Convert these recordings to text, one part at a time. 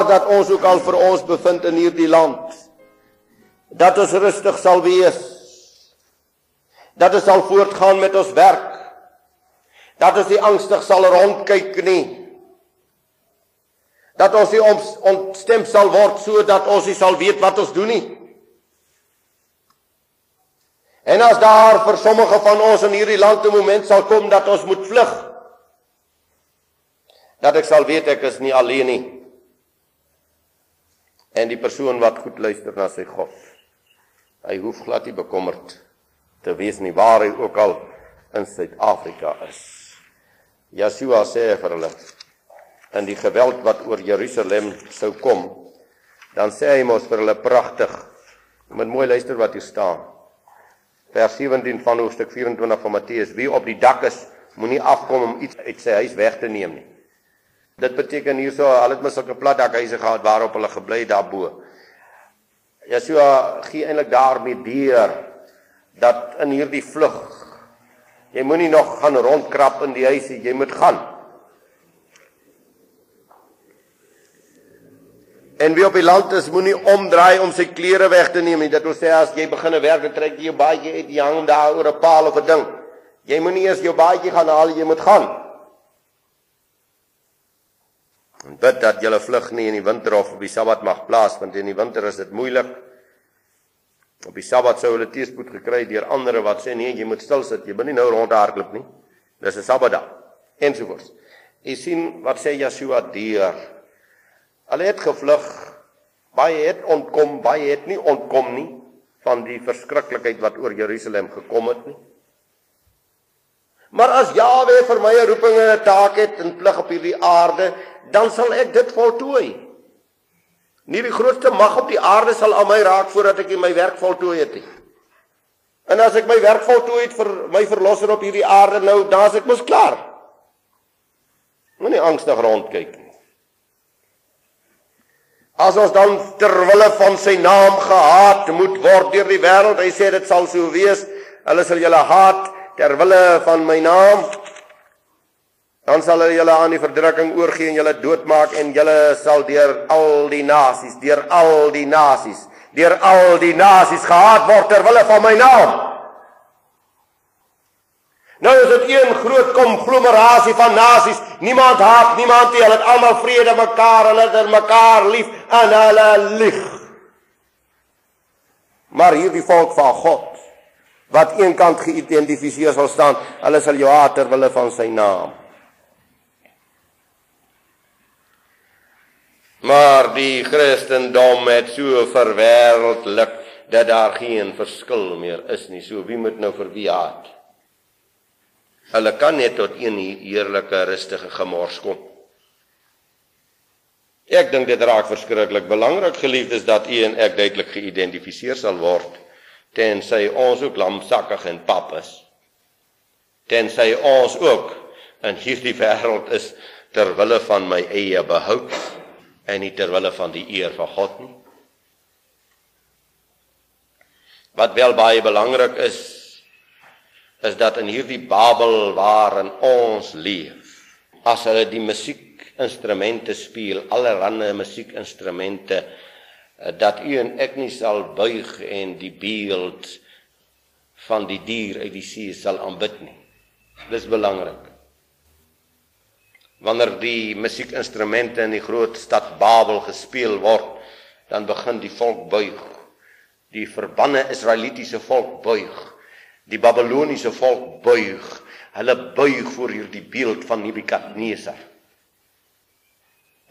waar dat ons ook al vir ons bevind in hierdie land. Dat ons rustig sal wees. Dat ons sal voortgaan met ons werk. Dat ons nie angstig sal rondkyk nie. Dat ons nie ontstem sal word sodat ons nie sal weet wat ons doen nie. En as daar vir sommige van ons in hierdie land 'n oomblik sal kom dat ons moet vlug dat ek sal weet ek is nie alleen nie en die persoon wat goed luister na sy God hy hoef glad nie bekommerd te wees nie waar hy ook al in Suid-Afrika is. Yeshua sê vir hulle in die geweld wat oor Jerusalem sou kom dan sê hy mos vir hulle pragtig. Moet mooi luister wat hier staan. Vers 17 van hoofstuk 24 van Matteus wie op die dak is moenie afkom om iets uit sy huis weg te neem nie Dit beteken hierso al het mens sulke plat dakhuise gehad waarop hulle gebly daarbo. Jesua gee eintlik daarmee deur dat in hierdie vlug jy moenie nog gaan rondkrap in die huise, jy moet gaan. En wie op die land is, moenie omdraai om sy klere weg te neem nie. Dit wil sê as jy begin werk, trek jy jou baadjie uit, jy hang daar oor 'n paal of 'n ding. Jy moenie eers jou baadjie gaan haal, jy moet gaan. En bid dat julle vlug nie in die winter of op die Sabbat mag plaas want in die winter is dit moeilik. Op die Sabbat sou hulle teespoed gekry deur ander wat sê nee, jy moet stil sit, jy moet nie nou rondhardloop nie. Dis 'n Sabbatdag. Ensovoorts. Jy sien wat sê Yeshua deur. Hulle het gevlug. Baie het ontkom, baie het nie ontkom nie van die verskriklikheid wat oor Jerusalem gekom het nie. Maar as Jawe vir my 'n roeping en 'n taak het en plig op hierdie aarde, dan sal ek dit voltooi. Nie die grootste mag op die aarde sal aan my raak voordat ek my werk voltooi het nie. En as ek my werk voltooi het vir my verlosser op hierdie aarde nou, dan is ek mos klaar. Moenie angstig rondkyk nie. As ons dan ter wille van sy naam gehaat moet word deur die wêreld, hy sê dit sal so wees, hulle sal julle haat ter wille van my naam dan sal hulle julle aan die verdrukking oorgee en julle doodmaak en julle sal deur al die nasies, deur al die nasies, deur al die nasies gehaat word ter wille van my naam. Nou is dit een groot konglomerasie van nasies. Niemand haat niemand nie. Hulle het almal vrede mekaar, hulle het mekaar lief en hulle lieg. Maar hierdie volk van God wat eenkant geïdentifiseer sal staan, hulle sal jou haat ter wille van sy naam. Maar die Christendom het so verwêreldlik dat daar geen verskil meer is nie. So wie moet nou vir wie haat? Hulle kan net tot een heerlike rustige gemors kom. Ek dink dit raak verskriklik belangrik geliefdes dat u en ek duidelik geïdentifiseer sal word tensy ons ook lamsakkig en pap is. Tensy ons ook in hierdie wêreld is ter wille van my eie behoud en nie ter wille van die eer van God nie. Wat wel baie belangrik is is dat in hierdie Babel waarin ons leef, as hulle die musiekinstrumente speel, allerlei musiekinstrumente dat u en ek nie sal buig en die beeld van die dier uit die see sal aanbid nie. Dis belangrik wanneer die musiekinstrumente in die groot stad Babel gespeel word, dan begin die volk buig. Die verbanne Israelitiese volk buig. Die Babiloniese volk buig. Hulle buig voor hierdie beeld van Nebukadnesar.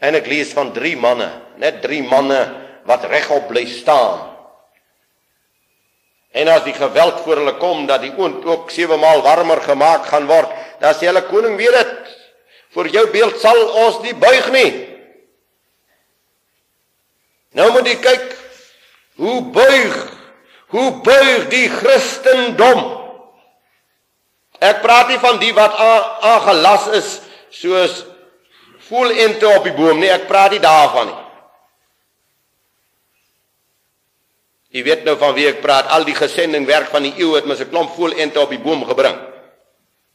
En ek lees van drie manne, net drie manne wat regop bly staan. En as die geweld voor hulle kom dat die oond ook sewe maal warmer gemaak gaan word, dan sê hulle koning weet dit, Vir jou beeld sal ons nie buig nie. Nou moet jy kyk hoe buig hoe buig die Christendom. Ek praat nie van die wat aangelas is soos voel ente op die boom nie, ek praat nie daarvan nie. Jy weet nou van wie ek praat, al die gesending werk van die eeu het mens 'n klomp voel ente op die boom gebring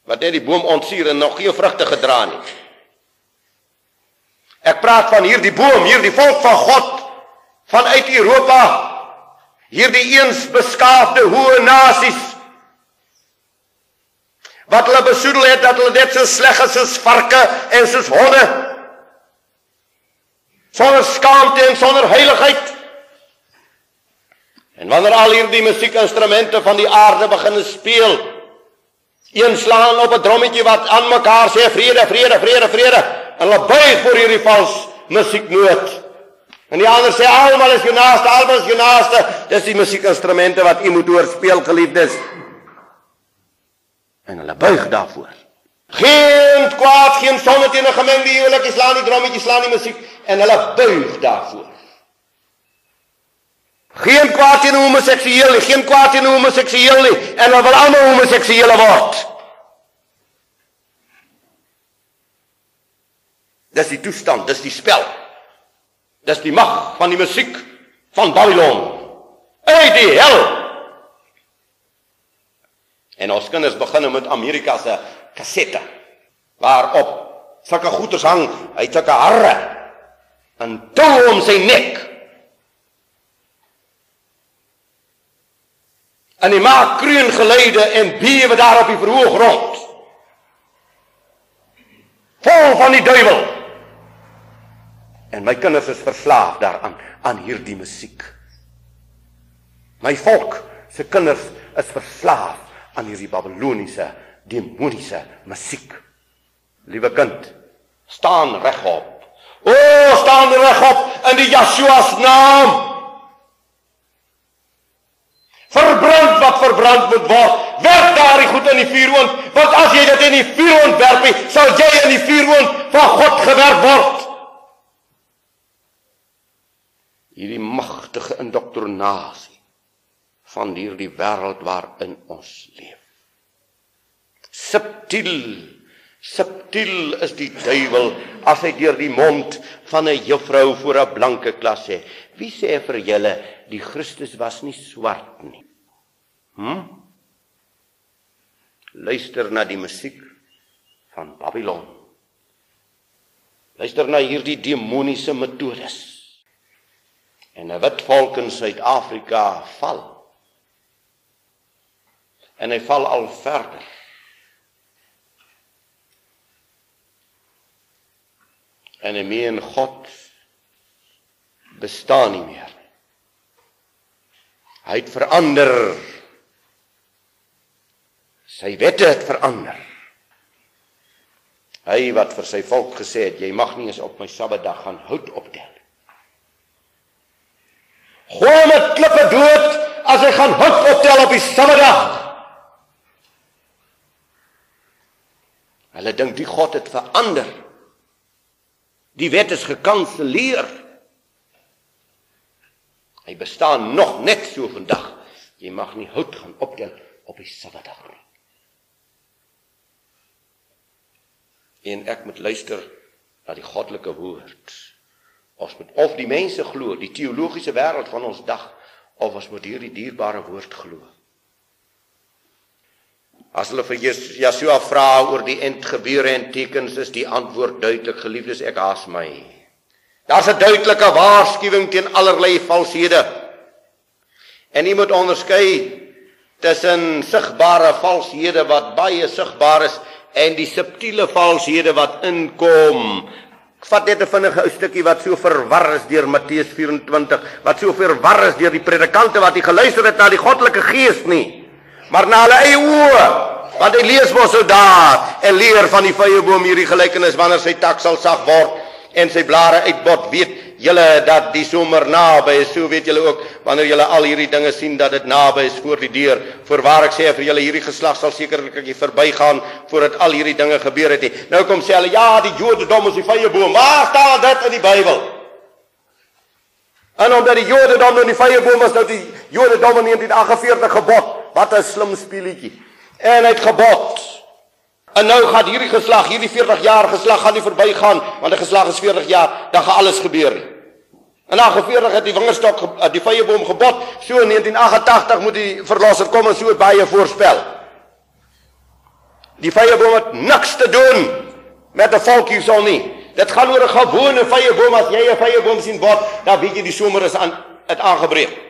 wat net die boom ontsuur en nog geen vrugte gedra nie. Ek praat van hierdie boom, hierdie volk van God vanuit Europa. Hierdie eens beskaafde hoë nasies wat hulle besoedel het dat hulle net so sleg is soos varke en soos honde. Sonder skaamte en sonder heiligheid. En wanneer al hierdie musiekinstrumente van die aarde begin speel, een slaan op 'n drommetjie wat aan mekaar sê vrede, vrede, vrede, vrede, en hulle buig voor hierdie vals musieknoot. En die ander sê almal is jou naaste, almal is jou naaste. Dis die musiekinstrumente wat u moet hoor speel geliefdes. En hulle buig daarvoor. Geen kwaad, geen sonde teen 'n gemengde huwelik, slaan die drommetjie, slaan die musiek en hulle buig daarvoor. Geen kwaad teen homoseksueel nie, geen kwaad teen homoseksueel nie en hulle wil almal homoseksuele word. Dis die toestand, dis die spel. Dis die mag van die musiek van Babylon. Uit die hel. En ons kinders begin met Amerika se kassette waarop sulke goeters hang, hy het sulke harre en toe om sy nek. En hy maak kreun geluide en bewe daar op die verhoog rond. Vol van die duiwel. En my kinders is verslaaf daaraan aan hierdie musiek. My volk se kinders is verslaaf aan hierdie Babiloniese demoniese musiek. Liewe kind, staan regop. O, staan regop in die Yeshua se naam. Verbrand moet word. Werp daardie goed in die vuurhoond, want as jy dit in die vuurhoond werp, sal jy in die vuurhoond van God gewerp word. Hierdie magtige indoktrinasie van hierdie wêreld waarin ons leef. Subtiel Subtiel is die duiwel as hy deur die mond van 'n juffrou voor 'n blanke klas sê. Wie sê vir julle die Christus was nie swart nie? Hm? Luister na die musiek van Babylon. Luister na hierdie demoniese metodes. En 'n wit volk in Suid-Afrika val. En hy val al verder. en 'n meen God bestaan nie meer. Hy het verander. Sy wette het verander. Hy wat vir sy volk gesê het jy mag nie eens op my Sabbatdag gaan hout optel. Gooi met klippe dood as hy gaan hout optel op die Sabbatdag. Hulle dink die God het verander. Die wet is gekanselleer. Hy bestaan nog net so vandag. Jy mag nie hout gaan optel op die Sabbatdag nie. En ek moet luister na die goddelike woord. Ons moet of die mense glo, die teologiese wêreld van ons dag, of ons moet hierdie dierbare woord glo. As hulle vir Jesua vra oor die endgebeure en tekens, is die antwoord duidelik: Geliefdes, ek haas my. Daar's 'n duidelike waarskuwing teen allerlei valshede. En jy moet onderskei tussen sigbare valshede wat baie sigbaar is en die subtiele valshede wat inkom. Vat net 'n vinnige ou stukkie wat so verwar is deur Matteus 24, wat so verwar is deur die predikante wat nie geluister het na die goddelike gees nie maar na hulle eie oë want hy lees mos so daar en leer van die vrye boom hierdie gelykenis wanneer sy tak sal sag word en sy blare uitbot weet julle dat die somer naby is so weet julle ook wanneer julle al hierdie dinge sien dat dit naby is voor die deur voorwaar ek sê vir julle hierdie geslag sal sekerlik ek verbygaan voordat al hierdie dinge gebeur het nie nou kom sê hulle ja die jodendom is die vrye boom waar staan dit in die Bybel En omdat die Jodendom nou die vrye boom was, nou die Jodendom in 1948 gebod. Wat 'n slim speelietjie. En hy het gebod. En nou gaan hierdie geslag, hierdie 40 jaar geslag gaan nie verbygaan want 'n geslag is 40 jaar, dan gaan alles gebeur. En na 40 het die wingerstok eh, die vrye boom gebod. So in 1988 moet die verlosser kom en so baie voorspel. Die vrye boom het niks te doen met 'n volk hierson nie. Dit gaan oor 'n gewone vye boom as jy 'n vye boom sien bot, dan weet jy die somer is aan dit aangebreek.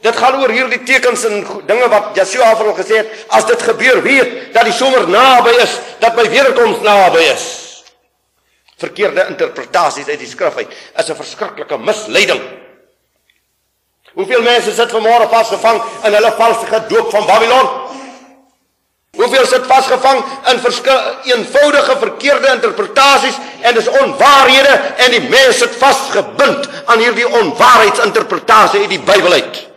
Dit gaan oor hierdie tekens en dinge wat Jesua vir hom gesê het, as dit gebeur, weet dat die somer naby is, dat my wederkoms naby is. Verkeerde interpretasies uit die skrif uit is 'n verskriklike misleiding. Hoeveel mense sit vanmôre vasgevang in hulle valse gedoop van Babylon? Hoeveel sit vasgevang in eenvoudige verkeerde interpretasies en dis onwaarhede en die mense sit vasgebind aan hierdie onwaarheidsinterpretasie uit die Bybel uit.